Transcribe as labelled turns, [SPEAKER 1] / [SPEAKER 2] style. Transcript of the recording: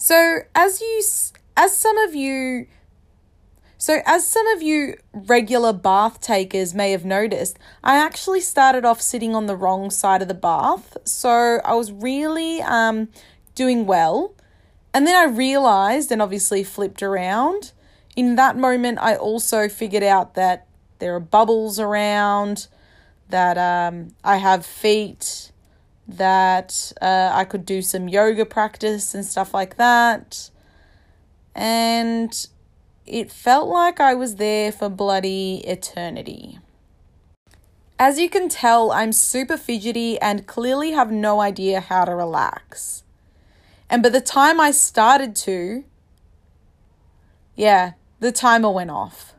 [SPEAKER 1] So, as you as some of you so, as some of you regular bath takers may have noticed, I actually started off sitting on the wrong side of the bath. So, I was really um, doing well. And then I realized and obviously flipped around. In that moment, I also figured out that there are bubbles around, that um, I have feet, that uh, I could do some yoga practice and stuff like that. And it felt like I was there for bloody eternity. As you can tell, I'm super fidgety and clearly have no idea how to relax. And by the time I started to, yeah, the timer went off.